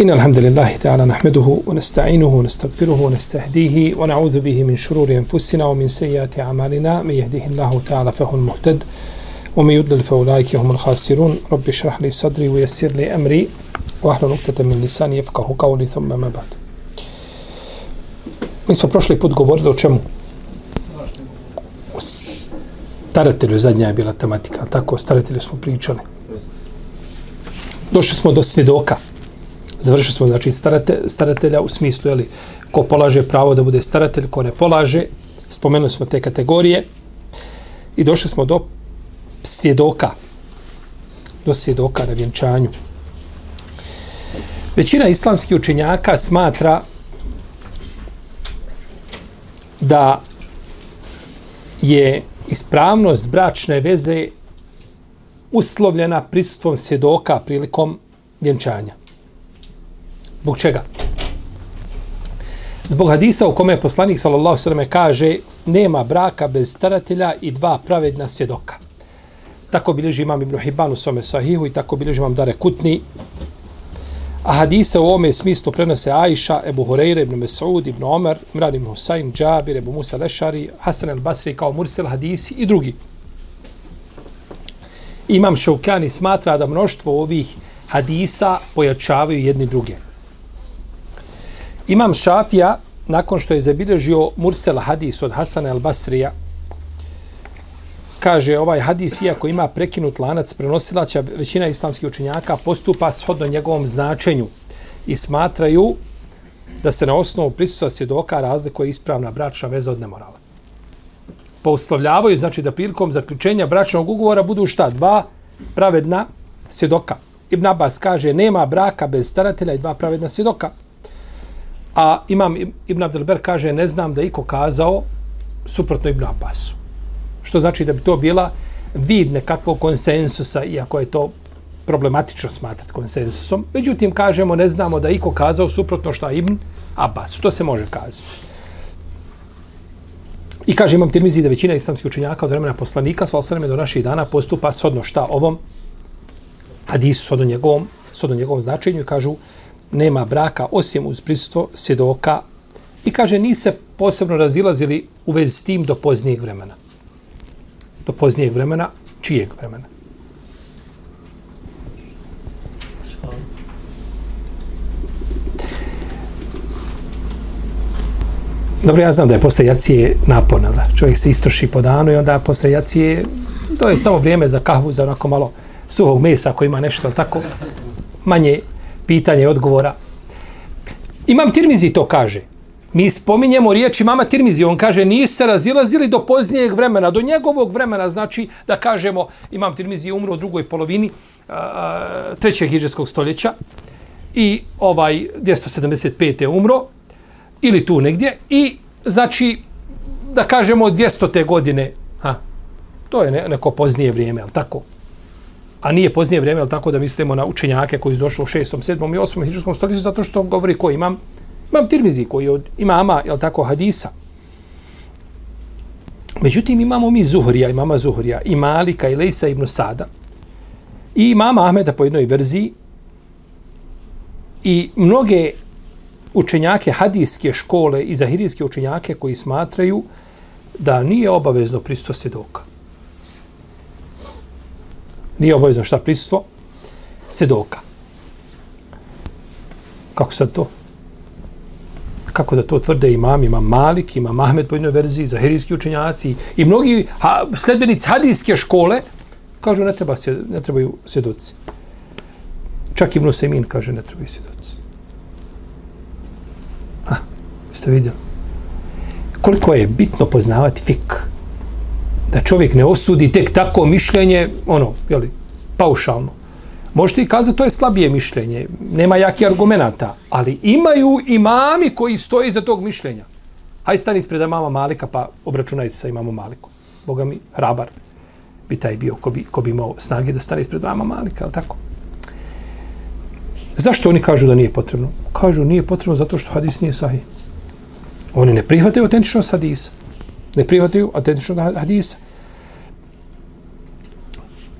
إن الحمد لله تعالى نحمده ونستعينه ونستغفره ونستهديه ونعوذ به من شرور أنفسنا ومن سيئات أعمالنا من يهده الله تعالى فهو المهتد ومن يضلل فأولئك هم الخاسرون رب اشرح لي صدري ويسر لي أمري وأحلى نقطة من لساني يفقه قولي ثم ما بعد Mi smo prošli put govorili o čemu? O staratelju, zadnja je bila tematika, tako o staratelju smo pričali. Došli smo do svjedoka. Završili smo, znači, starate, staratelja u smislu, jeli, ko polaže pravo da bude staratelj, ko ne polaže. Spomenuli smo te kategorije. I došli smo do svjedoka. Do svjedoka na vjenčanju. Većina islamskih učenjaka smatra da je ispravnost bračne veze uslovljena prisustvom svjedoka prilikom vjenčanja. Zbog čega? Zbog hadisa u kome je poslanik sallallahu sallam kaže nema braka bez staratelja i dva pravedna svjedoka. Tako bilježi imam Ibn Hibban u svome sahihu i tako bilježi imam Dare Kutni. A hadise u ovome smislu prenose Aisha, Ebu Hureyre, Ibn Mesud, Ibn Omer, Imran Ibn Husayn, Džabir, Ebu Musa Lešari, Hasan al-Basri kao Mursel hadisi i drugi. Imam Šaukani smatra da mnoštvo ovih hadisa pojačavaju jedni druge. Imam Šafija, nakon što je zabilježio Mursel hadis od Hasana al-Basrija, kaže ovaj hadis, iako ima prekinut lanac prenosilaća, većina islamskih učenjaka postupa shodno njegovom značenju i smatraju da se na osnovu prisustva svjedoka razlikuje ispravna bračna veza od nemorala. Pouslovljavaju, znači da prilikom zaključenja bračnog ugovora budu šta? Dva pravedna svjedoka. Ibn Abbas kaže, nema braka bez staratelja i dva pravedna svjedoka. A imam Ibn Abdelber kaže, ne znam da iko kazao suprotno Ibn Abbasu. Što znači da bi to bila vid nekakvog konsensusa, iako je to problematično smatrati konsensusom. Međutim, kažemo, ne znamo da iko kazao suprotno šta Ibn Abbas. To se može kazati. I kaže, imam tirmizi da većina islamskih učenjaka od vremena poslanika, sa osaname do naših dana, postupa sodno šta ovom hadisu, sodno njegovom, sodno njegovom značenju i kažu, nema braka osim uz prisustvo svjedoka i kaže ni se posebno razilazili u vezi s tim do poznijeg vremena. Do poznijeg vremena, čijeg vremena? Dobro, ja znam da je posle jacije naporno, da čovjek se istroši po danu i onda posle jacije, to je samo vrijeme za kahvu, za onako malo suhog mesa ako ima nešto, tako manje pitanja i odgovora. Imam Tirmizi to kaže. Mi spominjemo riječi mama Tirmizi. On kaže, nisu se razilazili do poznijeg vremena, do njegovog vremena. Znači, da kažemo, imam Tirmizi umro u drugoj polovini a, trećeg hiđarskog stoljeća i ovaj 275. je umro ili tu negdje i znači da kažemo 200. te godine ha, to je neko poznije vrijeme, ali tako? A nije poznije vrijeme, ali tako da mislimo na učenjake koji su došli u 6., 7. i 8. hiđarskom stoljeću, zato što govori ko imam, imam tirmizi koji od imama, jel tako, hadisa. Međutim, imamo mi Zuhrija, imama Zuhrija, i Malika, i Lejsa, ibn Sada, i imama Ahmeda po jednoj verziji, i mnoge učenjake hadijske škole i zahirijske učenjake koji smatraju da nije obavezno pristo svjedoka nije obavezno šta prisustvo sedoka. Kako sad to? Kako da to tvrde imam, imam Malik, imam Ahmed po jednoj verziji, zahirijski učenjaci i mnogi ha, sledbenici hadijske škole kažu ne, treba, ne trebaju svjedoci. Čak Ibn Semin kaže ne trebaju svjedoci. Ha, ste vidjeli? Koliko je bitno poznavati fik da čovjek ne osudi tek tako mišljenje, ono, jeli, paušalno. Možete i kazati, to je slabije mišljenje, nema jaki argumenta, ali imaju imami koji stoje iza tog mišljenja. Haj stani ispred mama Malika, pa obračunaj se sa imamom Malikom. Boga mi, hrabar bi taj bio ko bi, ko bi imao snage da stane ispred mama Malika, ali tako? Zašto oni kažu da nije potrebno? Kažu nije potrebno zato što hadis nije sahih. Oni ne prihvataju autentičnost hadisa. Ne prihvataju autentičnog hadisa.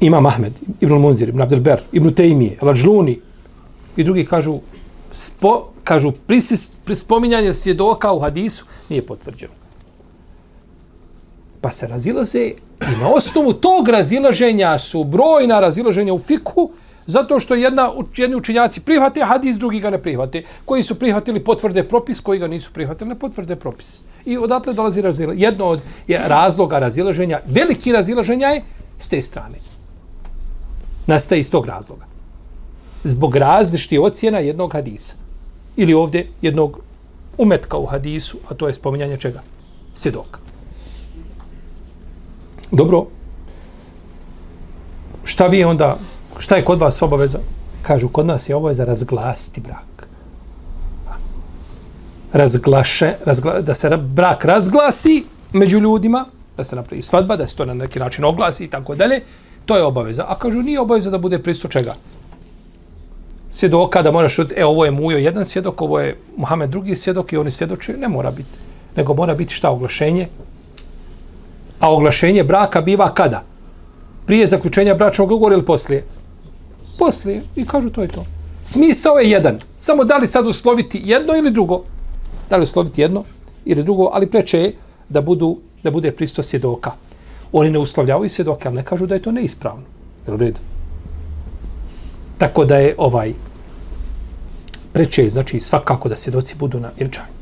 Imam Ahmed, Ibn Munzir, Ibn Abdelber, Ibn Tejmije, Lađluni i drugi kažu, spo, kažu prisis, prispominjanje svjedoka u hadisu nije potvrđeno. Pa se razilaze i na osnovu tog razilaženja su brojna razilaženja u fiku, zato što jedna, jedni učinjaci prihvate hadis, drugi ga ne prihvate. Koji su prihvatili potvrde propis, koji ga nisu prihvatili ne potvrde propis. I odatle dolazi razilaženje. Jedno od je razloga razilaženja, veliki razilaženja je s te strane nastaje iz tog razloga. Zbog različiti ocjena jednog hadisa. Ili ovdje jednog umetka u hadisu, a to je spominjanje čega? Svjedoka. Dobro. Šta vi onda, šta je kod vas obaveza? Kažu, kod nas je obaveza razglasiti brak. Razglaše, razgla, da se brak razglasi među ljudima, da se napravi svadba, da se to na neki način oglasi i tako dalje, To je obaveza. A kažu, nije obaveza da bude pristo čega? Svjedoka da moraš, e, ovo je Mujo jedan svjedok, ovo je Muhammed drugi svjedok i oni svjedoče, ne mora biti. Nego mora biti šta oglašenje? A oglašenje braka biva kada? Prije zaključenja bračnog ugovora ili poslije? Poslije. I kažu, to je to. Smisao je jedan. Samo da li sad usloviti jedno ili drugo? Da li usloviti jedno ili drugo, ali preče je da, budu, da bude pristo svjedoka. Oni ne uslovljavaju svjedoke, ali ne kažu da je to neispravno. Jel red? Tako da je ovaj preče, znači svakako da svjedoci budu na vjenčanju.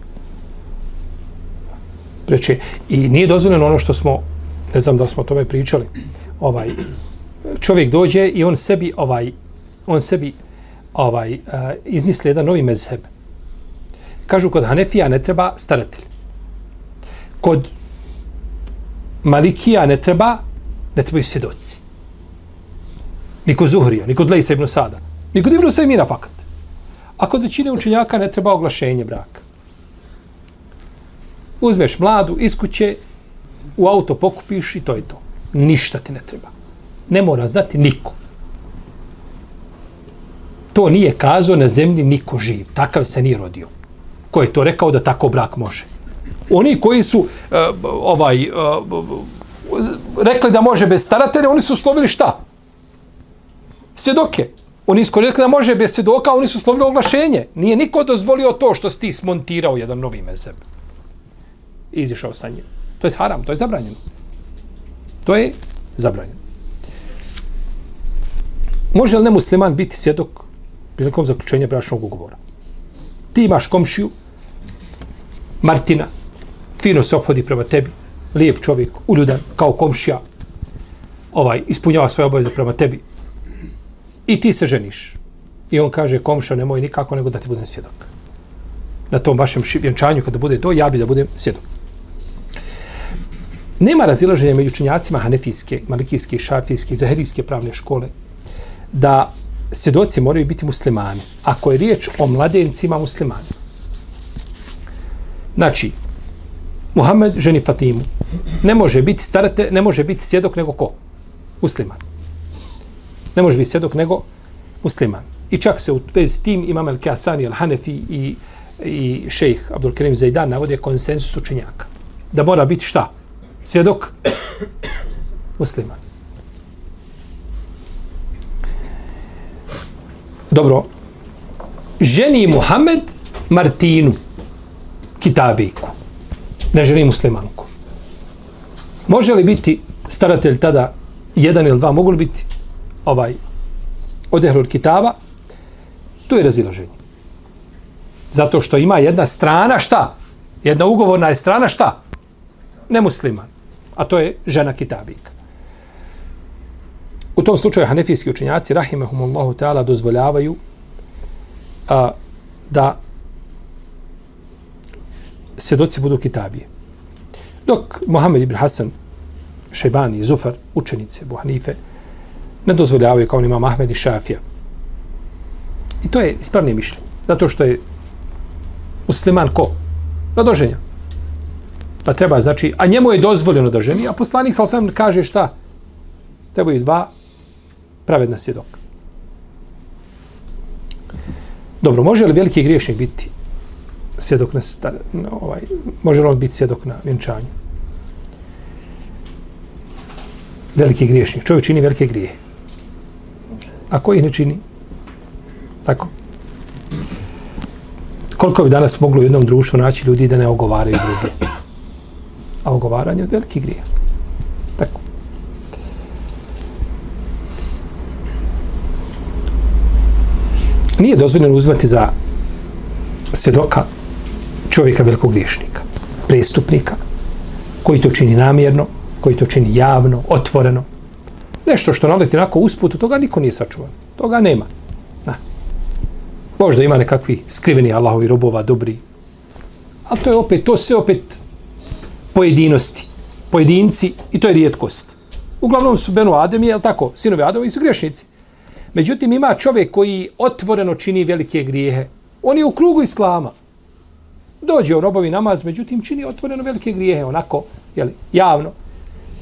Preče. I nije dozvoljeno ono što smo, ne znam da smo o tome pričali, ovaj, čovjek dođe i on sebi, ovaj, on sebi ovaj, uh, izmisli jedan novi mezheb. Kažu, kod Hanefija ne treba staratelj. Kod Malikija ne treba, ne trebaju svjedoci. Niko Zuhrija, niko Lejsa ibn Sada, niko Ibn Sajmina fakat. A kod većine učenjaka ne treba oglašenje braka. Uzmeš mladu iz kuće, u auto pokupiš i to je to. Ništa ti ne treba. Ne mora znati niko. To nije kazao na zemlji niko živ. Takav se nije rodio. Ko je to rekao da tako brak može? oni koji su uh, ovaj uh, rekli da može bez staratelja, oni su slovili šta? Svjedoke. Oni su rekli da može bez svjedoka, oni su slovili oglašenje. Nije niko dozvolio to što si ti smontirao jedan novi mezeb. I izišao sa njim. To je haram, to je zabranjeno. To je zabranjeno. Može li nemusliman biti svjedok prilikom zaključenja bračnog ugovora? Ti imaš komšiju, Martina, fino se obhodi prema tebi, lijep čovjek, uljudan, kao komšija, ovaj, ispunjava svoje obaveze prema tebi. I ti se ženiš. I on kaže, komša, nemoj nikako nego da ti budem svjedok. Na tom vašem vjenčanju, kada bude to, ja bi da budem svjedok. Nema razilaženja među činjacima hanefijske, malikijske, šafijske, zaherijske pravne škole, da svjedoci moraju biti muslimani. Ako je riječ o mladencima muslimani. Znači, Muhammed ženi Fatimu. Ne može biti starate, ne može biti svjedok nego ko? Musliman. Ne može biti svjedok nego musliman. I čak se u vezi tim imam El Kasani, El Hanefi i, i šejh Abdul Karim Zaidan navode konsensus učenjaka. Da mora biti šta? Svjedok musliman. Dobro. Ženi Muhammed Martinu Kitabiku ne ženi muslimanku. Može li biti staratelj tada jedan ili dva, mogu li biti ovaj odehrul kitaba? Tu je razilaženje. Zato što ima jedna strana, šta? Jedna ugovorna je strana, šta? Ne musliman. A to je žena kitabika. U tom slučaju hanefijski učenjaci, rahimahumullahu ta'ala, dozvoljavaju a, da svjedoci budu kitabije. Dok Mohamed ibn Hasan, Šebani i Zufar, učenice Buhanife, ne dozvoljavaju kao ima Mahmed i Šafija. I to je ispravnije mišljenje. Zato što je musliman ko? Radoženja. Pa treba, znači, a njemu je dozvoljeno da ženi, a poslanik sa osam kaže šta? Trebaju dva pravedna svjedoka. Dobro, može li veliki griješnik biti svjedok na, star, na ovaj, može li on biti svjedok na vjenčanju? Veliki griješnik. Čovjek čini velike grije. A koji ih ne čini? Tako. Koliko bi danas moglo u jednom društvu naći ljudi da ne ogovaraju druge? A ogovaranje od velike grije. Nije dozvoljeno uzimati za svjedoka čovjeka velikog griješnika, prestupnika, koji to čini namjerno, koji to čini javno, otvoreno. Nešto što naleti onako usput, toga niko nije sačuvan. Toga nema. Na. Možda ima nekakvi skriveni Allahovi robova, dobri. Ali to je opet, to sve opet pojedinosti. Pojedinci i to je rijetkost. Uglavnom su Benu Adem, je tako? Sinovi Ademovi su griješnici. Međutim, ima čovjek koji otvoreno čini velike grijehe. On je u krugu Islama dođe on obavi namaz, međutim čini otvoreno velike grijehe, onako, jeli, javno,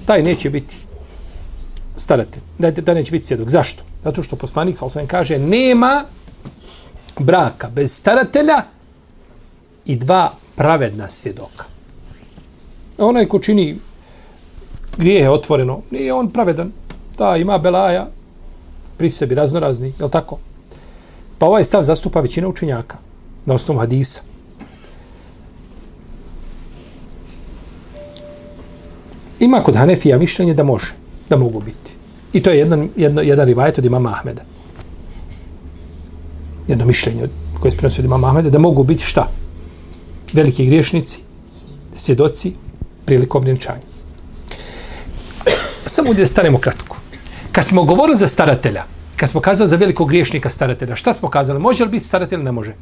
taj neće biti staratelj, da, da neće biti svjedok. Zašto? Zato što poslanik, sa kaže, nema braka bez staratelja i dva pravedna svjedoka. Onaj ko čini grijehe otvoreno, nije on pravedan. Da, ima belaja pri sebi, raznorazni, je tako? Pa ovaj stav zastupa većina učenjaka na osnovu hadisa. Ima kod Hanefija mišljenje da može, da mogu biti. I to je jedan, jedno, jedan rivajet od imama Ahmeda. Jedno mišljenje koje se prenosi od imama Ahmeda, da mogu biti šta? Veliki griješnici, svjedoci prilikom vjenčanja. Samo da stanemo kratko. Kad smo govorili za staratelja, kad smo kazali za velikog griješnika staratelja, šta smo kazali? Može li biti staratelj ne može?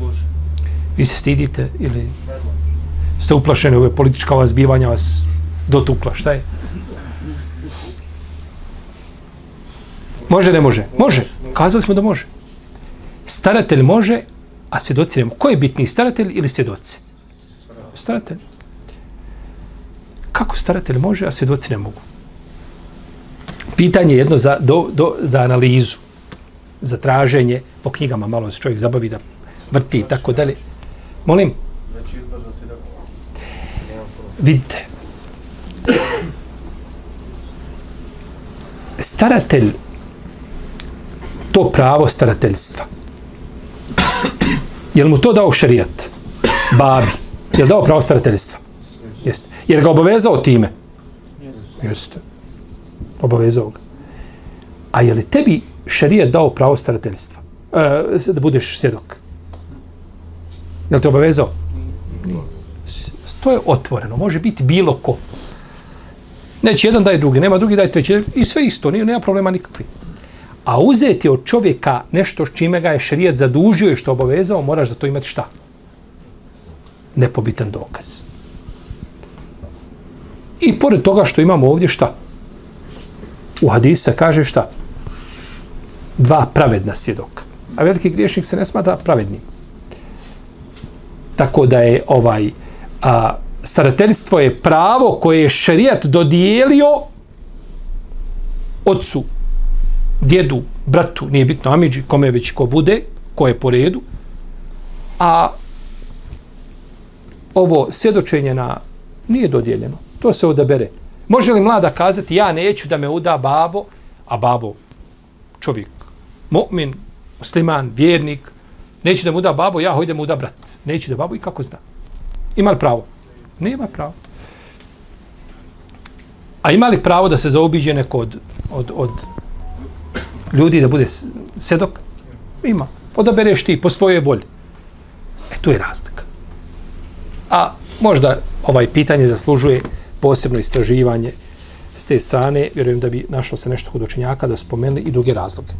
Može. Vi se stidite ili ste uplašeni ove politička ova zbivanja vas dotukla, šta je? Može, ne može? Može. Kazali smo da može. Staratelj može, a svjedoci ne Ko je bitniji, staratelj ili svjedoci? Staratelj. Kako staratelj može, a svjedoci ne mogu? Pitanje je jedno za, do, do, za analizu, za traženje, po knjigama malo se čovjek zabavi da vrti i tako dalje. Molim? Znači izbor za svjedoka. Vidite. Staratelj, to pravo starateljstva. Je mu to dao šarijat? Babi. Je dao pravo starateljstva? Jer ga obavezao time? Jeste. Obavezao ga. A je li tebi šarijat dao pravo starateljstva? E, da budeš svjedok? Je li te obavezao? To je otvoreno, može biti bilo ko. Neće jedan daje drugi, nema drugi daje treći, i sve isto, nije, nema problema nikakvi. A uzeti od čovjeka nešto s čime ga je šerijat zadužio i što obavezao, moraš za to imati šta? Nepobitan dokaz. I pored toga što imamo ovdje šta? U hadisa kaže šta? Dva pravedna svjedoka. A veliki griješnik se ne smatra pravednim. Tako da je ovaj a, starateljstvo je pravo koje je šerijat dodijelio ocu, djedu, bratu, nije bitno amiđi, kome već ko bude, ko je po redu, a ovo svjedočenje na nije dodijeljeno. To se odabere. Može li mlada kazati, ja neću da me uda babo, a babo čovjek, mu'min, musliman, vjernik, neću da mu uda babo, ja hojdem uda brat. Neću da babo i kako zna. Ima li pravo? Nema pravo. A ima li pravo da se zaobiđe neko od, od, od ljudi da bude sedok? Ima. Odabereš ti po svojoj volji. E, tu je razlika. A možda ovaj pitanje zaslužuje posebno istraživanje s te strane. Vjerujem da bi našlo se nešto kod učenjaka da spomenuli i druge razloge.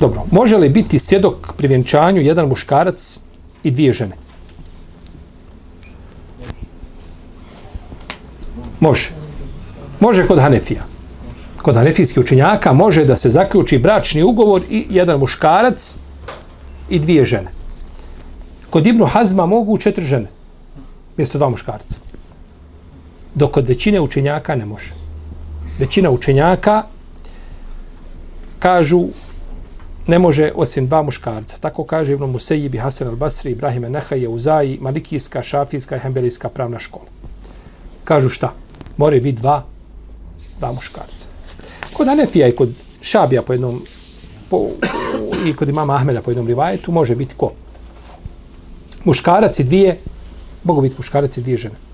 Dobro, može li biti svjedok pri vjenčanju jedan muškarac i dvije žene? Može. Može kod Hanefija. kod hanefijskih učenjaka može da se zaključi bračni ugovor i jedan muškarac i dvije žene. Kod Ibnu Hazma mogu četiri žene, mjesto dva muškarca. Dok kod većine učenjaka ne može. Većina učenjaka kažu ne može osim dva muškarca. Tako kaže Ibn Musejib i Hasan al-Basri, Ibrahim Nehaje, Uzaji, Malikijska, Šafijska i Hembelijska pravna škola. Kažu šta? Moraju biti dva, dva muškarca. Kod Anefija i kod Šabija po jednom po, i kod imama Ahmeda po jednom rivajetu može biti ko? Muškarac i dvije, mogu biti muškarac i dvije žene.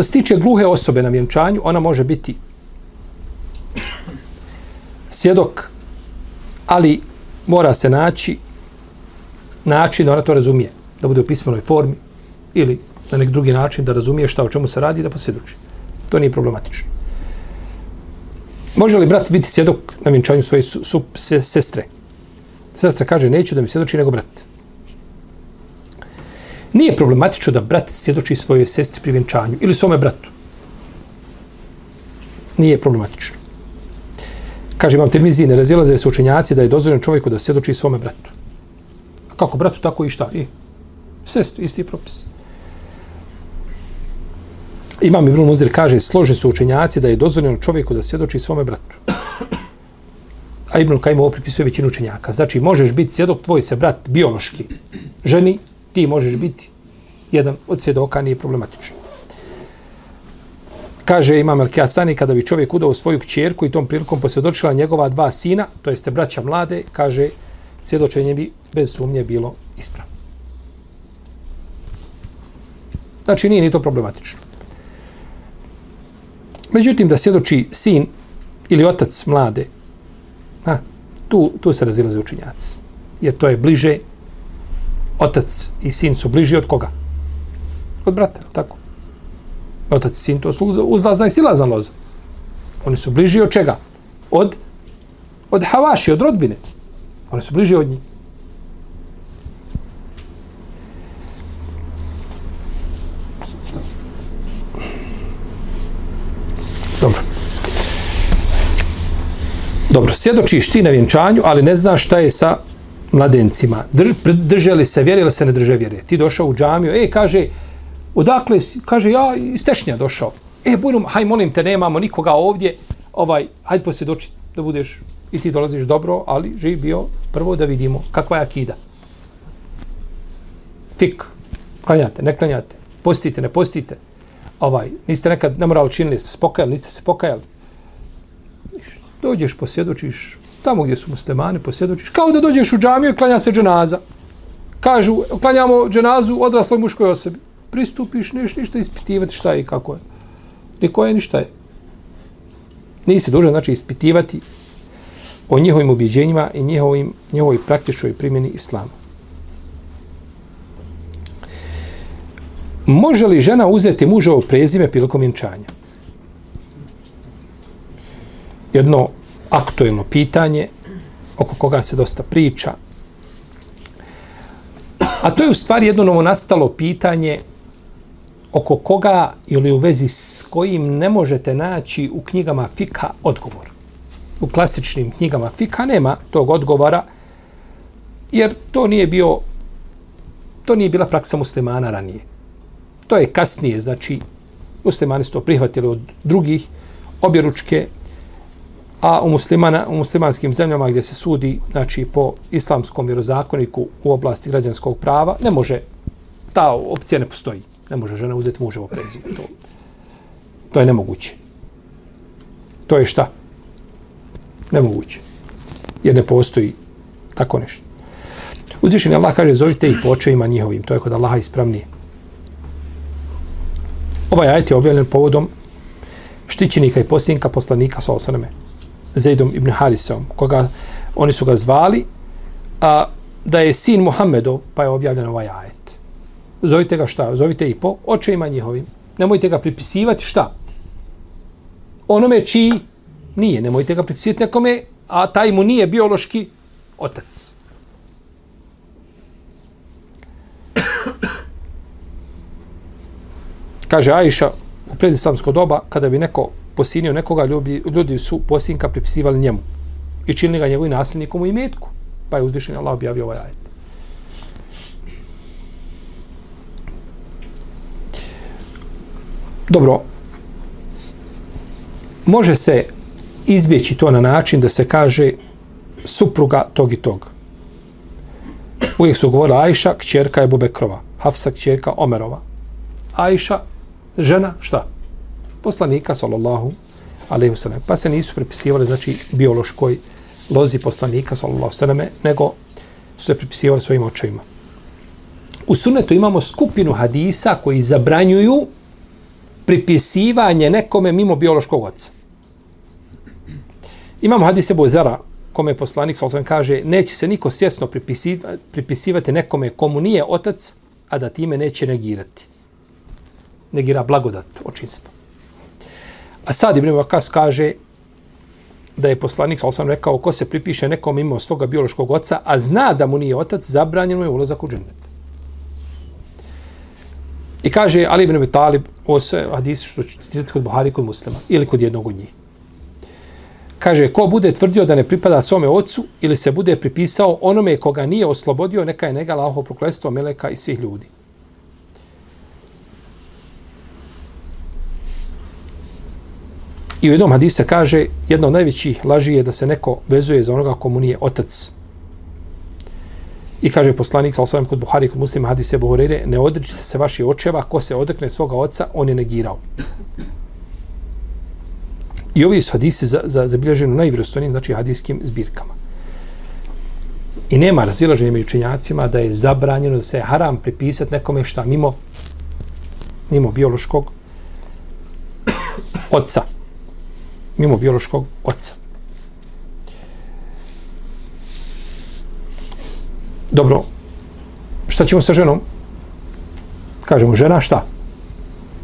Što se tiče gluhe osobe na vjenčanju, ona može biti svjedok, ali mora se naći način da ona to razumije, da bude u pismenoj formi ili na nek drugi način da razumije šta o čemu se radi i da posvjedoči. To nije problematično. Može li brat biti svjedok na vjenčanju svoje su, su, sestre? Sestra kaže, neću da mi svjedoči nego brat. Nije problematično da brat svjedoči svojoj sestri pri vjenčanju ili svome bratu. Nije problematično. Kaže, imam termiziji, ne razilaze se učenjaci da je dozvoljeno čovjeku da svjedoči svome bratu. A kako bratu, tako i šta? E, I sestri, isti propis. Imam Ibn Muzir kaže, složi su učenjaci da je dozvoljeno čovjeku da svjedoči svome bratu. A Ibn Kajim ovo pripisuje većinu učenjaka. Znači, možeš biti svjedok, tvoj se brat biološki ženi, ti možeš biti jedan od svjedoka, nije problematično. Kaže Imam El Kjasani, kada bi čovjek udao svoju kćerku i tom prilikom posvjedočila njegova dva sina, to jeste braća mlade, kaže, svjedočenje bi bez sumnje bilo ispravno. Znači, nije ni to problematično. Međutim, da svjedoči sin ili otac mlade, ha, tu, tu se razilaze učinjaci. Jer to je bliže, otac i sin su bliži od koga? Od brata, tako? Otac i sin, to su uzlazna i silazna loza. Oni su bliži od čega? Od, od havaši, od rodbine. Oni su bliži od njih. Dobro. Dobro, svjedočiš ti na vjenčanju, ali ne znaš šta je sa mladencima. Drž, drže se vjere ili se ne drže vjere. Ti došao u džamiju, e, kaže, odakle si? Kaže, ja iz Tešnja došao. E, Bujrum, haj, molim te, nemamo nikoga ovdje, ovaj, hajde posvjedoči da budeš, i ti dolaziš dobro, ali živ bio, prvo da vidimo kakva je akida. Fik, klanjate, ne klanjate, postite, ne postite, ovaj, niste nekad nemorali činili, ste se pokajali, niste se pokajali. Dođeš, posvjedočiš, tamo gdje su muslimani, posvjedočiš, kao da dođeš u džamiju i klanja se dženaza. Kažu, klanjamo dženazu odrasloj muškoj osobi. Pristupiš, neš ništa ispitivati šta je i kako je. Niko je ništa je. Nisi dužan, znači, ispitivati o njihovim ubjeđenjima i njihovim, njihovoj praktičnoj primjeni islama. Može li žena uzeti muževo prezime prilikom vjenčanja? Jedno aktuelno pitanje oko koga se dosta priča. A to je u stvari jedno novonastalo pitanje oko koga ili u vezi s kojim ne možete naći u knjigama Fika odgovor. U klasičnim knjigama Fika nema tog odgovora, jer to nije bio to nije bila praksa muslimana ranije. To je kasnije, znači, muslimani su to prihvatili od drugih objeručke, a u, muslimana, u muslimanskim zemljama gdje se sudi, znači, po islamskom vjerozakoniku u oblasti građanskog prava, ne može, ta opcija ne postoji. Ne može žena uzeti muževo prezime. To, to je nemoguće. To je šta? Nemoguće. Jer ne postoji tako nešto. Uzvišen Allah kaže, zovite ih po očevima njihovim. To je kod Allaha ispravnije. Ovaj ajet je objavljen povodom štićenika i posljednika poslanika sa osaname, Zaidom ibn Harisom, koga oni su ga zvali, a da je sin Muhammedov, pa je objavljen ovaj ajet. Zovite ga šta? Zovite i po očima njihovim. Nemojte ga pripisivati šta? Onome čiji nije. Nemojte ga pripisivati nekome, a taj mu nije biološki otac. Kaže Ajša u predislamsko doba, kada bi neko posinio nekoga, ljudi, ljudi su posinka pripisivali njemu i činili ga njegovim nasljednikom u imetku. Pa je uzvišen Allah objavio ovaj ajet. Dobro, može se izbjeći to na način da se kaže supruga tog i tog. Uvijek su govorili Ajša, kćerka je Bubekrova, Hafsa, kćerka Omerova. Ajša, žena, šta? Poslanika, sallallahu alaihi wasallam. Pa se nisu prepisivali, znači, biološkoj lozi poslanika, sallallahu sallam, nego su se prepisivali svojim očevima. U sunetu imamo skupinu hadisa koji zabranjuju pripisivanje nekome mimo biološkog oca. Imamo hadise Bozara, kome je poslanik, sa osam kaže, neće se niko svjesno pripisivati nekome komu nije otac, a da time neće negirati. Negira blagodat očinstva. A sad Ibn Vakas kaže da je poslanik, ali sam rekao, ko se pripiše nekom mimo svoga biološkog oca, a zna da mu nije otac, zabranjeno je ulazak u džennet. I kaže Ali ibn Abi Talib, ovo se hadisi što ću citirati kod Buhari kod muslima, ili kod jednog od njih. Kaže, ko bude tvrdio da ne pripada svome ocu ili se bude pripisao onome koga nije oslobodio, neka je nega laho proklestvo meleka i svih ljudi. I u jednom hadisu kaže, jedno od najvećih laži je da se neko vezuje za onoga komu nije otac. I kaže poslanik, sa sam kod Buhari, kod muslima, hadise Buhurire, ne odrećite se vaši očeva, ko se odrekne svoga oca, on je negirao. I ovi su hadisi za, za, zabilježeni u najvrstonim, znači hadijskim zbirkama. I nema razilaženja među učenjacima da je zabranjeno da se haram pripisati nekome šta mimo, mimo biološkog oca. Mimo biološkog oca. Dobro, šta ćemo sa ženom? Kažemo, žena šta?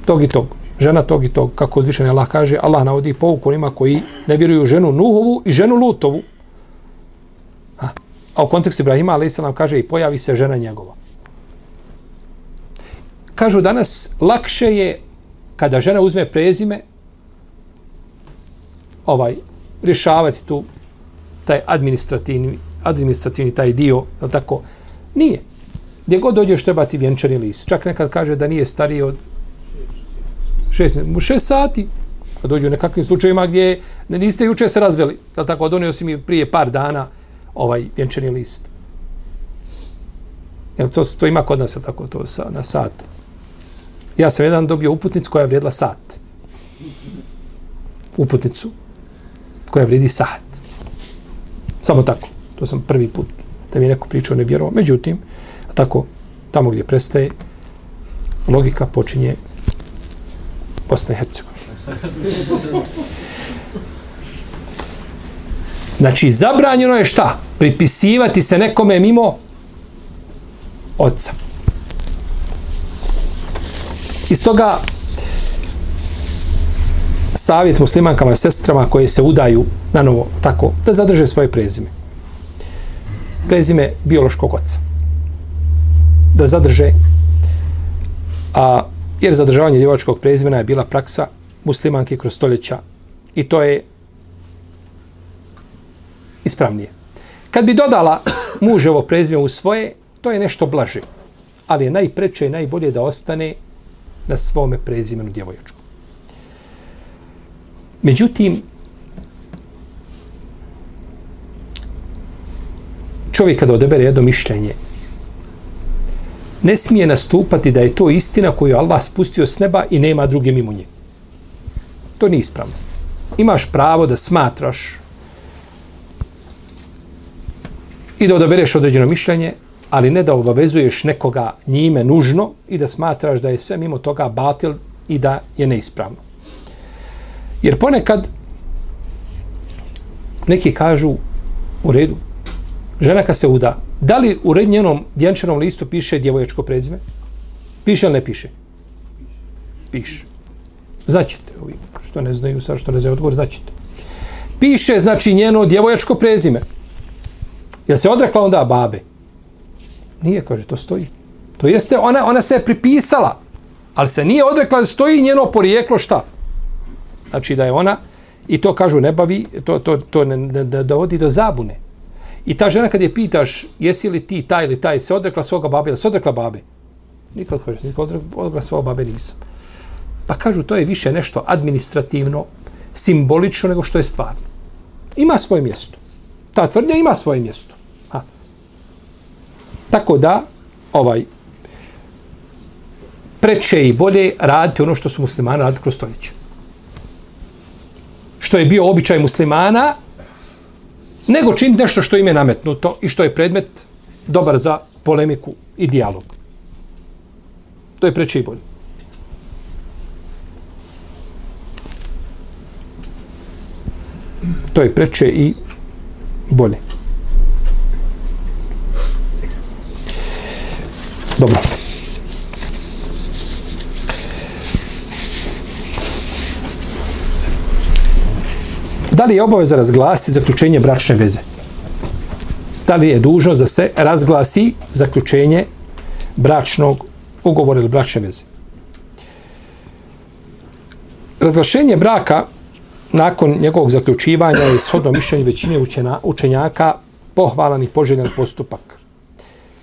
Tog i tog žena tog i tog, kako uzvišen Allah kaže, Allah navodi pouku onima koji ne vjeruju ženu Nuhovu i ženu Lutovu. A, a u kontekstu Ibrahima, ali se nam kaže i pojavi se žena njegova. Kažu danas, lakše je kada žena uzme prezime, ovaj, rješavati tu taj administrativni, administrativni taj dio, je tako? Nije. Gdje god dođeš treba ti vjenčani list. Čak nekad kaže da nije stariji od šest, šest sati, kad dođu u nekakvim slučajima gdje ne niste juče se razveli, je tako, donio si mi prije par dana ovaj vjenčani list. Jel, to, to ima kod nas, je tako, to sa, na sat. Ja sam jedan dobio uputnicu koja je vrijedila sat. Uputnicu koja vredi sahat. Samo tako. To sam prvi put da mi je neko pričao ne vjerovao. Međutim, tako, tamo gdje prestaje, logika počinje Bosna i Hercegovina. Znači, zabranjeno je šta? Pripisivati se nekome mimo oca. Iz toga savjet muslimankama i sestrama koje se udaju na novo tako, da zadrže svoje prezime. Prezime biološkog oca. Da zadrže a jer zadržavanje djevočkog prezimena je bila praksa muslimanke kroz stoljeća i to je ispravnije. Kad bi dodala muževo prezime u svoje, to je nešto blaže, ali je najpreče i najbolje da ostane na svome prezimenu djevojačku. Međutim, čovjek kada odebere jedno mišljenje ne smije nastupati da je to istina koju Allah spustio s neba i nema druge mimo nje. To nije ispravno. Imaš pravo da smatraš i da odabereš određeno mišljenje, ali ne da obavezuješ nekoga njime nužno i da smatraš da je sve mimo toga batil i da je neispravno. Jer ponekad neki kažu u redu, žena kad se uda, Da li u njenom vjenčanom listu piše djevojačko prezime? Piše ili ne piše? Piše. Znaćete, ovi što ne znaju, sad što ne znaju odgovor, znaćete. Piše, znači, njeno djevojačko prezime. Je se odrekla onda babe? Nije, kaže, to stoji. To jeste, ona, ona se je pripisala. Ali se nije odrekla da stoji njeno porijeklo šta? Znači da je ona, i to kažu ne bavi, to, to, to ne, ne, ne dovodi do zabune. I ta žena kad je pitaš, jesi li ti taj ili taj, se odrekla svoga babe, ili se odrekla babe? Nikad kaže, nikad odrekla svoga babe nisam. Pa kažu, to je više nešto administrativno, simbolično nego što je stvarno. Ima svoje mjesto. Ta tvrdnja ima svoje mjesto. Ha. Tako da, ovaj, preče i bolje raditi ono što su muslimani raditi kroz stoljeće. Što je bio običaj muslimana, nego činiti nešto što im je nametnuto i što je predmet dobar za polemiku i dijalog. To je preče i bolje. To je preče i bolje. Dobro. Da li je obaveza razglasiti zaključenje bračne veze? Da li je dužno da se razglasi zaključenje bračnog ugovora ili bračne veze? Razglašenje braka nakon njegovog zaključivanja je shodno mišljenje većine učena, učenjaka pohvalan i poželjan postupak.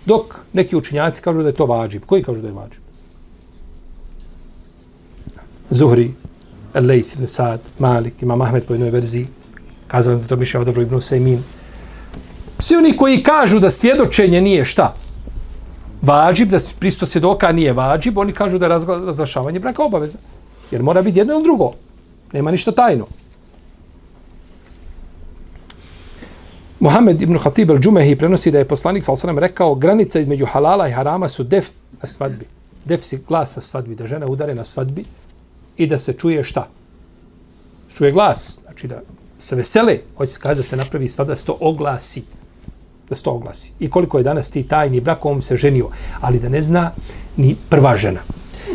Dok neki učenjaci kažu da je to vađib. Koji kažu da je vađib? Zuhri, Lejs ibn Sad, Malik, Imam Ahmed po jednoj verziji, kazali da to mišlja odabro ibn Usaymin. Svi oni koji kažu da svjedočenje nije šta? Vađib, da pristo svjedoka nije vađib, oni kažu da je razglašavanje braka obaveza. Jer mora biti jedno ili drugo. Nema ništa tajno. Mohamed ibn Khatib al-đumehi prenosi da je poslanik s.a.v. rekao granica između halala i harama su def na svadbi. Def si glas na svadbi, da žena udare na svadbi i da se čuje šta? Čuje glas, znači da se vesele, hoće se da se napravi svadba, da se to oglasi. Da se to oglasi. I koliko je danas ti tajni brak, on se ženio, ali da ne zna ni prva žena.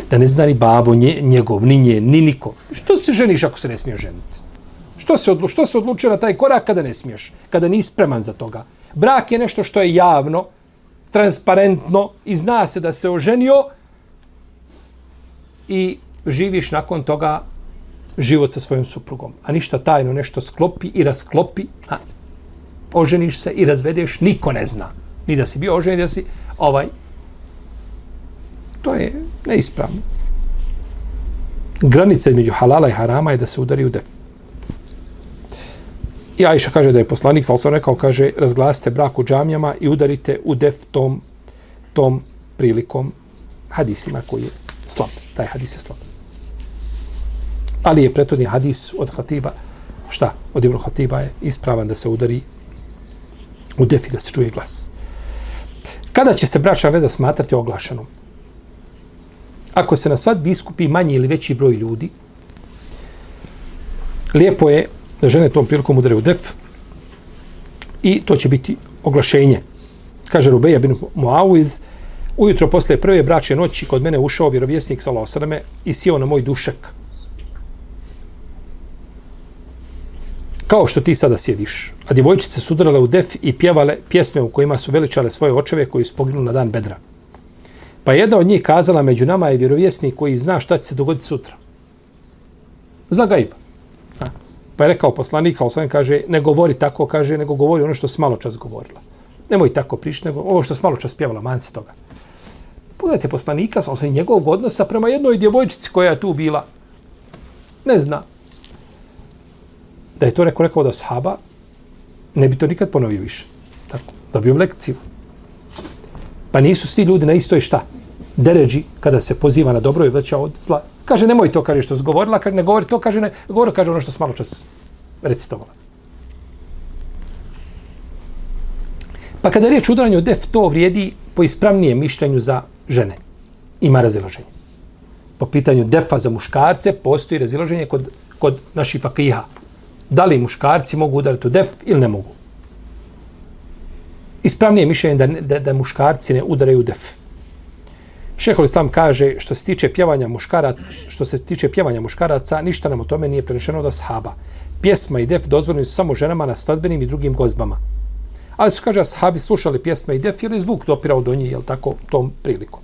Da ne zna ni babo nje, njegov, ni nje, ni niko. Što se ženiš ako se ne smije ženiti? Što se, odlu, što se odlučio na taj korak kada ne smiješ? Kada nisi spreman za toga? Brak je nešto što je javno, transparentno i zna se da se oženio i živiš nakon toga život sa svojom suprugom. A ništa tajno nešto sklopi i rasklopi, a oženiš se i razvedeš, niko ne zna. Ni da si bio oženjen, da si ovaj. To je neispravno. Granica između halala i harama je da se udari u def. I Ajša kaže da je poslanik, sal sam rekao, kaže, razglasite brak u džamijama i udarite u def tom, tom prilikom hadisima koji je slab. Taj hadis je slab. Ali je prethodni hadis od Hatiba, šta? Od Ibn Hatiba je ispravan da se udari u defi, da se čuje glas. Kada će se bračna veza smatrati oglašenom? Ako se na svadbi iskupi manji ili veći broj ljudi, lijepo je da žene tom prilikom udare u def i to će biti oglašenje. Kaže Rubeja bin Muawiz, ujutro posle prve bračne noći kod mene ušao vjerovjesnik sa Losarame i sjeo na moj dušek. Kao što ti sada sjediš. A djevojčice su udarale u def i pjevale pjesme u kojima su veličale svoje očeve koji su poginuli na dan bedra. Pa jedna od njih kazala među nama je vjerovjesnik koji zna šta će se dogoditi sutra. Zna gajba. Pa je rekao poslanik, sa osam kaže, ne govori tako, kaže, nego govori ono što si malo čas govorila. Nemoj tako prišti, nego ovo što si malo čas pjevala, man se toga. Pogledajte poslanika, sa osam njegovog odnosa prema jednoj djevojčici koja je tu bila. Ne zna. Da je to neko rekao da sahaba, ne bi to nikad ponovio više. Tako, dobio lekciju. Pa nisu svi ljudi na istoj šta? Deređi, kada se poziva na dobro i veća od zla. Kaže, nemoj to, kaže, što zgovorila, govorila, kaže, ne govori to, kaže, ne, govori, kaže, ono što se malo čas recitovala. Pa kada je riječ udaranju def, to vrijedi po ispravnijem mišljenju za žene. Ima razilaženje. Po pitanju defa za muškarce postoji razilaženje kod, kod naših fakiha. Da li muškarci mogu udariti u def ili ne mogu. Ispravnije mišljenje da, da, da muškarci ne udaraju def. Šehol Islam kaže što se tiče pjevanja muškaraca, što se tiče pjevanja muškaraca, ništa nam o tome nije prenešeno od sahaba. Pjesma i def dozvoljeni su samo ženama na svadbenim i drugim gozbama. Ali su, kaže, sahabi slušali pjesme i def, jer je zvuk dopirao do njih, jel tako, tom prilikom.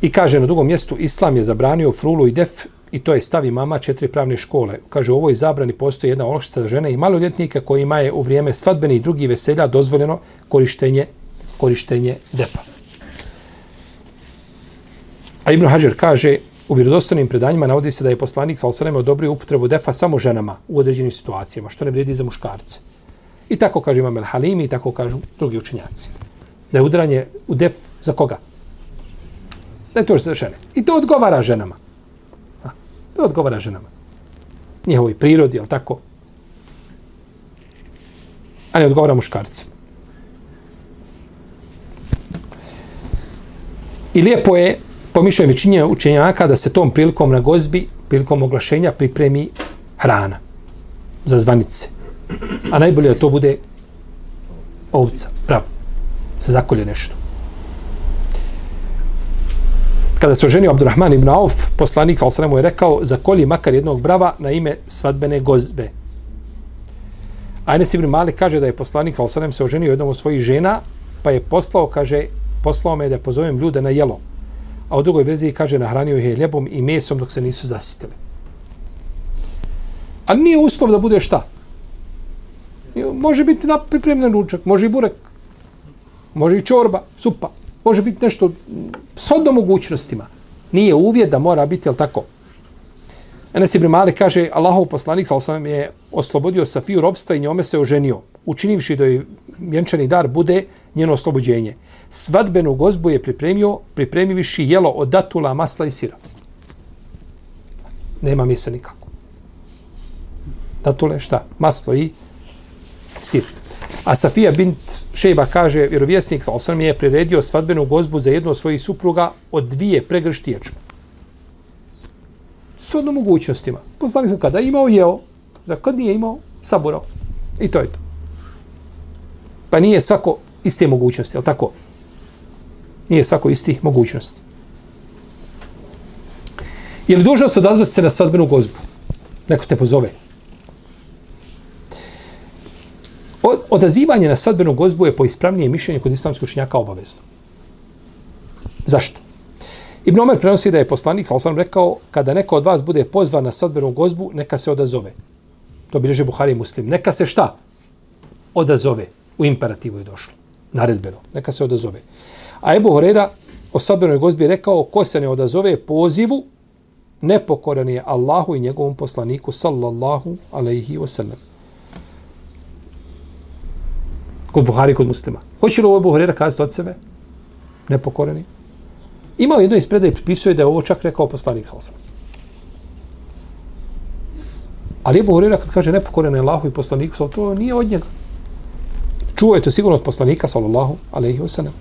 I kaže na drugom mjestu, Islam je zabranio frulu i def i to je stavi mama četiri pravne škole. Kaže, u ovoj zabrani postoji jedna olakšica za žene i maloljetnike kojima je u vrijeme svadbene i drugi veselja dozvoljeno korištenje, korištenje defa. A Ibn Hajar kaže, u vjerodostojnim predanjima navodi se da je poslanik sa osaneme odobrio upotrebu defa samo ženama u određenim situacijama, što ne vrijedi za muškarce. I tako kaže Imam Halimi i tako kažu drugi učenjaci. Da je udaranje u def za koga? Da je to za žene. I to odgovara ženama. To odgovara ženama. Njihovoj prirodi, ali tako? A ne odgovara muškarcima. I lijepo je, po mišljenju većinje učenjaka, da se tom prilikom na gozbi, prilikom oglašenja, pripremi hrana za zvanice. A najbolje da to bude ovca, prav. Se zakolje nešto. Kada se oženio Abdurrahman ibn Auf, poslanik al mu je rekao zakolji makar jednog brava na ime svadbene gozbe. A ibn Malik kaže da je poslanik al se oženio jednom od svojih žena, pa je poslao, kaže, poslao me da pozovem ljude na jelo. A u drugoj verziji kaže nahranio ih je ljebom i mesom dok se nisu zasitili. Ali nije uslov da bude šta? Može biti pripremljen ručak, može i burek, može i čorba, supa, može biti nešto s odno mogućnostima. Nije uvjet da mora biti, jel tako? Enes Ibn Malik kaže, Allahov poslanik, sal sam je oslobodio Safiju robstva i njome se oženio, učinivši da je vjenčani dar bude njeno oslobođenje. Svadbenu gozbu je pripremio, pripremiviši jelo od datula, masla i sira. Nema mi nikako. Datule, šta? Maslo i sir. A Safija bint Šejba kaže, vjerovjesnik sa osam je priredio svadbenu gozbu za jednu od svojih supruga od dvije pregršti ječma. S odnom mogućnostima. Poznali smo kada imao, jeo. Za kad nije imao, saburao. I to je to. Pa nije svako iste mogućnosti, je tako? Nije svako isti mogućnosti. Je li dužnost odazvati se na svadbenu gozbu? Neko te pozove. Odazivanje na sadbenu gozbu je po ispravnije mišljenje kod islamskog učenjaka obavezno. Zašto? Ibn Omer prenosi da je poslanik, sal sam rekao, kada neko od vas bude pozvan na sadbenu gozbu, neka se odazove. To bilježe Buhari i Muslim. Neka se šta? Odazove. U imperativu je došlo. Naredbeno. Neka se odazove. A Ebu Horera o sadbenoj gozbi je rekao, ko se ne odazove pozivu, nepokoran je Allahu i njegovom poslaniku, sallallahu alaihi wasallam kod Buhari kod muslima. Hoće li ovaj ovo Buharira kazati od sebe? Nepokoreni. Imao jedno iz predaje pripisuje da je ovo čak rekao poslanik sa Ali je Buharira kad kaže nepokoreni Allahu i poslaniku to nije od njega. Čuo je to sigurno od poslanika sallallahu alaihi wa sallam.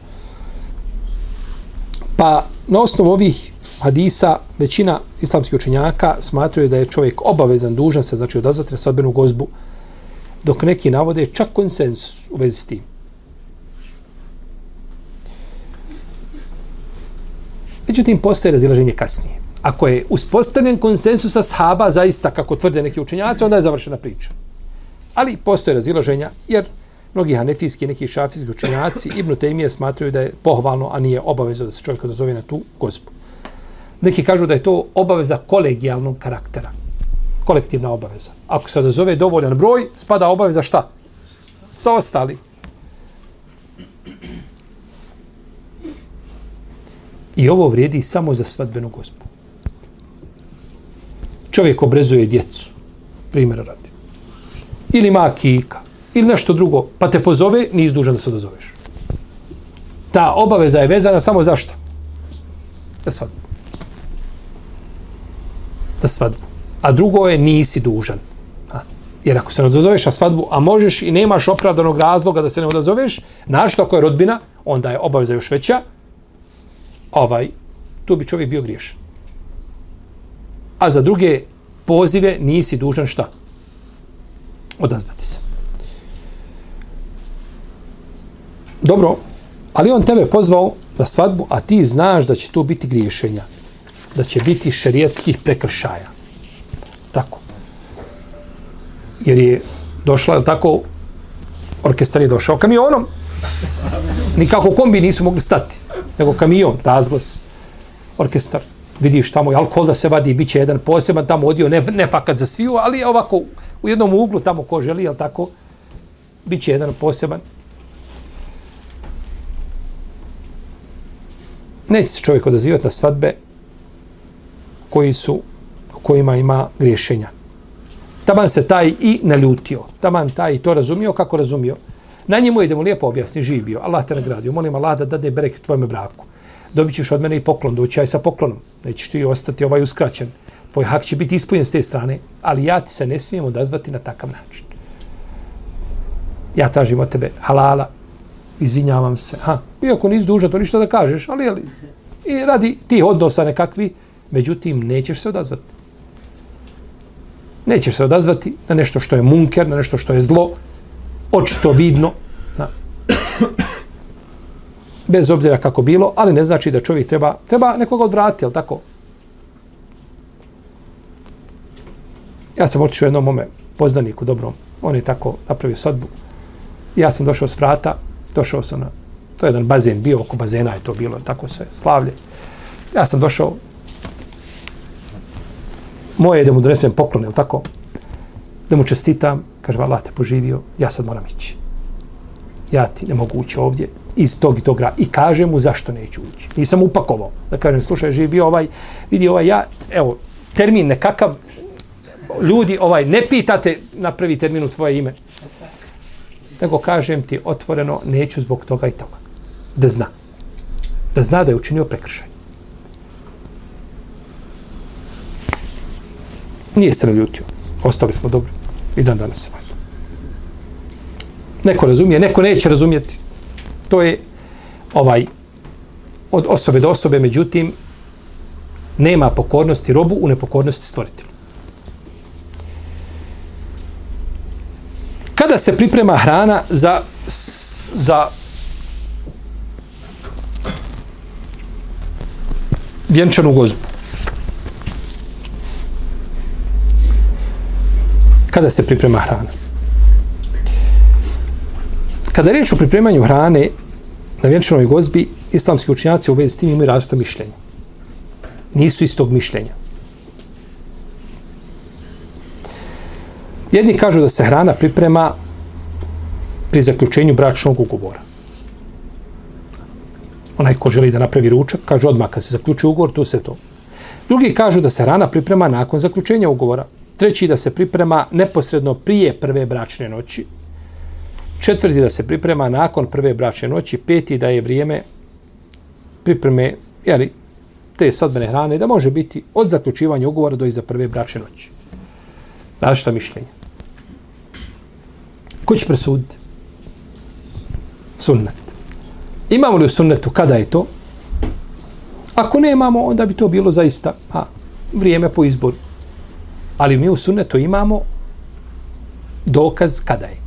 Pa na osnovu ovih hadisa većina islamskih učenjaka smatruje da je čovjek obavezan, dužan se, znači odazvati na sadbenu gozbu, dok neki navode čak konsensus u vezi s tim. Međutim, postoje razilaženje kasnije. Ako je uspostavljen konsensus sa zaista, kako tvrde neki učenjaci, onda je završena priča. Ali postoje razilaženja, jer mnogi hanefijski, neki šafijski učenjaci, Ibn Taymije smatraju da je pohvalno, a nije obavezno da se čovjek odazove na tu gozbu. Neki kažu da je to obaveza kolegijalnog karaktera kolektivna obaveza. Ako se odazove dovoljan broj, spada obaveza šta? Sa ostali. I ovo vrijedi samo za svadbenu gozbu. Čovjek obrezuje djecu, primjer radi. Ili ima kika, ili nešto drugo, pa te pozove, nisi dužan da se odazoveš. Ta obaveza je vezana samo za što? Za svadbu. Za svadbu a drugo je nisi dužan. A, jer ako se ne odazoveš na svadbu, a možeš i nemaš opravdanog razloga da se ne odazoveš, našto ako je rodbina, onda je obaveza još veća, ovaj, tu bi čovjek bio griješan. A za druge pozive nisi dužan šta? Odazvati se. Dobro, ali on tebe pozvao na svadbu, a ti znaš da će tu biti griješenja. Da će biti šerijetskih prekršaja. Tako. Jer je došla, je tako, orkestar je došao kamionom. Nikako kombi nisu mogli stati. Nego kamion, razglas. orkestar, vidiš tamo i alkohol da se vadi, bit će jedan poseban tamo odio, ne, ne fakat za sviju, ali ovako u jednom uglu tamo ko želi, jel tako, bit će jedan poseban. Neće se čovjek odazivati na svadbe koji su, kojima ima griješenja. Taman se taj i naljutio. Taman taj i to razumio kako razumio. Na njemu je da mu lijepo objasni, živ bio. Allah te nagradio. Molim Allah da dade bereket tvojme braku. Dobit ćeš od mene i poklon, doći aj sa poklonom. Nećeš ti ostati ovaj uskraćen. Tvoj hak će biti ispunjen s te strane, ali ja ti se ne smijem odazvati na takav način. Ja tražim od tebe halala, izvinjavam se. Ha, iako nisi dužan to ništa da kažeš, ali, ali i radi ti odnosa nekakvi, međutim, nećeš se odazvati. Nećeš se odazvati na nešto što je munker, na nešto što je zlo, očito vidno. Na. Bez obzira kako bilo, ali ne znači da čovjek treba, treba nekoga odvratiti, jel tako? Ja sam otišao jednom mome poznaniku dobrom. On je tako napravio sodbu. Ja sam došao s vrata, došao sam na, to je jedan bazen bio, oko bazena je to bilo, tako sve, slavlje. Ja sam došao, moje je da mu donesem poklon, je tako? Da mu čestitam, kaže, Allah te poživio, ja sad moram ići. Ja ti ne mogu ući ovdje iz tog i tog grada. I kaže mu zašto neću ući. Nisam upakovao. Da kažem, slušaj, živi bio ovaj, vidi ovaj ja, evo, termin nekakav, ljudi, ovaj, ne pitate na prvi termin u tvoje ime. Nego kažem ti otvoreno, neću zbog toga i toga. Da zna. Da zna da je učinio prekršaj. Nije se naljutio. Ostali smo dobri. I dan danas se. Neko razumije, neko neće razumijeti. To je ovaj od osobe do osobe, međutim, nema pokornosti robu u nepokornosti stvoritelju. Kada se priprema hrana za za vjenčanu gozbu? Kada se priprema hrana. Kada riječ o pripremanju hrane na vjenčanoj gozbi, islamski učinjaci u vezi s tim imaju različita mišljenja. Nisu istog mišljenja. Jedni kažu da se hrana priprema pri zaključenju bračnog ugovora. Onaj ko želi da napravi ručak, kaže odmah kad se zaključi ugovor, tu se to. Drugi kažu da se hrana priprema nakon zaključenja ugovora. Treći da se priprema neposredno prije prve bračne noći. Četvrti da se priprema nakon prve bračne noći. Peti da je vrijeme pripreme jeli, te sadbene hrane da može biti od zaključivanja ugovora do iza prve bračne noći. Različita mišljenja. Ko će presuditi? Sunnet. Imamo li u sunnetu kada je to? Ako nemamo, onda bi to bilo zaista a, vrijeme po izboru. Ali mi u sunnetu imamo dokaz kada je.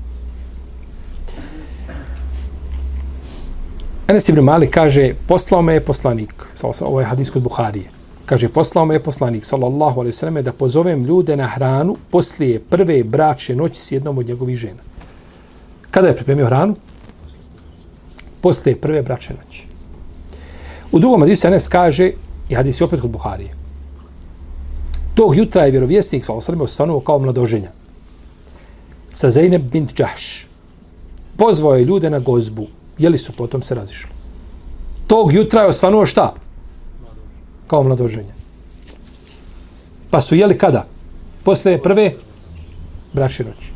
Enes ibn Malik kaže, poslao me je poslanik, ovo ovaj je hadis kod Buharije, kaže, poslao me je poslanik, sallallahu alaihi sallam, da pozovem ljude na hranu poslije prve bračne noći s jednom od njegovih žena. Kada je pripremio hranu? Poslije prve bračne noći. U drugom hadisu Enes kaže, i hadis je opet kod Buharije, Tog jutra je vjerovjesnik sa osrme ostanuo kao mladoženja. Sa Zeynep bint Đahš. Pozvao je ljude na gozbu. Jeli su potom se razišli. Tog jutra je osvanuo šta? Kao mladoženja. Pa su jeli kada? Posle prve braši noći.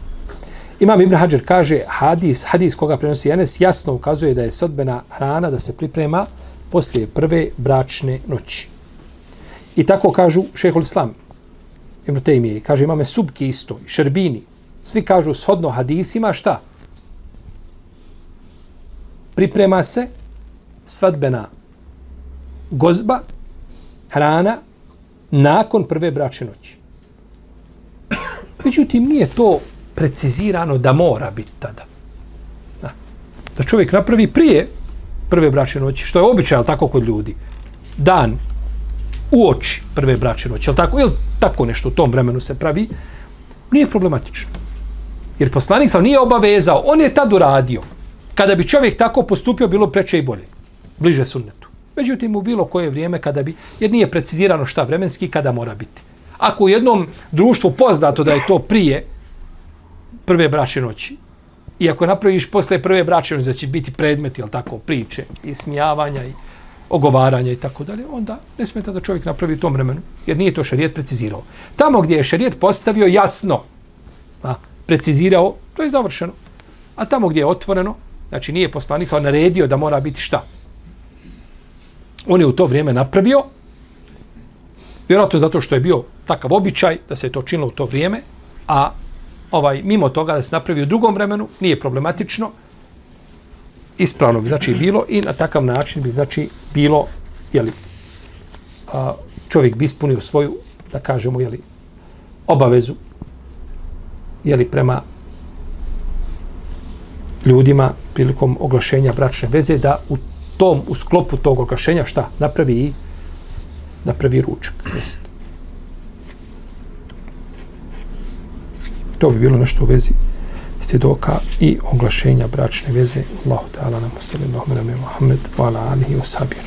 Imam Ibn Hajar kaže, hadis, hadis koga prenosi Enes, jasno ukazuje da je sodbena hrana da se priprema posle prve bračne noći. I tako kažu šehol islam, Ibn Taymiye, kaže imame subki isto, šerbini, svi kažu shodno hadisima, šta? Priprema se svadbena gozba, hrana, nakon prve bračne noći. Međutim, nije to precizirano da mora biti tada. Da, da čovjek napravi prije prve bračne noći, što je običaj, tako kod ljudi. Dan u oči prve bračne noći, Jel tako? Ili tako nešto u tom vremenu se pravi? Nije problematično. Jer poslanik sam nije obavezao, on je tad uradio. Kada bi čovjek tako postupio, bilo preče i bolje. Bliže sunnetu. Međutim, u bilo koje vrijeme kada bi, jer nije precizirano šta vremenski kada mora biti. Ako u jednom društvu poznato da je to prije prve bračne noći, i ako napraviš posle prve bračne noći da će biti predmet, jel tako, priče i smijavanja i ogovaranja i tako dalje, onda ne smeta da čovjek napravi u tom vremenu, jer nije to šarijet precizirao. Tamo gdje je šarijet postavio jasno, a, precizirao, to je završeno. A tamo gdje je otvoreno, znači nije poslanik naredio da mora biti šta? On je u to vrijeme napravio, vjerojatno zato što je bio takav običaj da se to činilo u to vrijeme, a ovaj mimo toga da se napravi u drugom vremenu, nije problematično, ispravno bi znači bilo i na takav način bi znači bilo jeli, a, čovjek bi ispunio svoju, da kažemo, jeli, obavezu jeli, prema ljudima prilikom oglašenja bračne veze da u tom, u sklopu tog oglašenja šta? Napravi i napravi ručak. Mislim. To bi bilo nešto u vezi svjedoka i oglašenja bračne veze. Allahu ta'ala nam sallallahu alaihi wa sallam Muhammed wa ala alihi wa sahbihi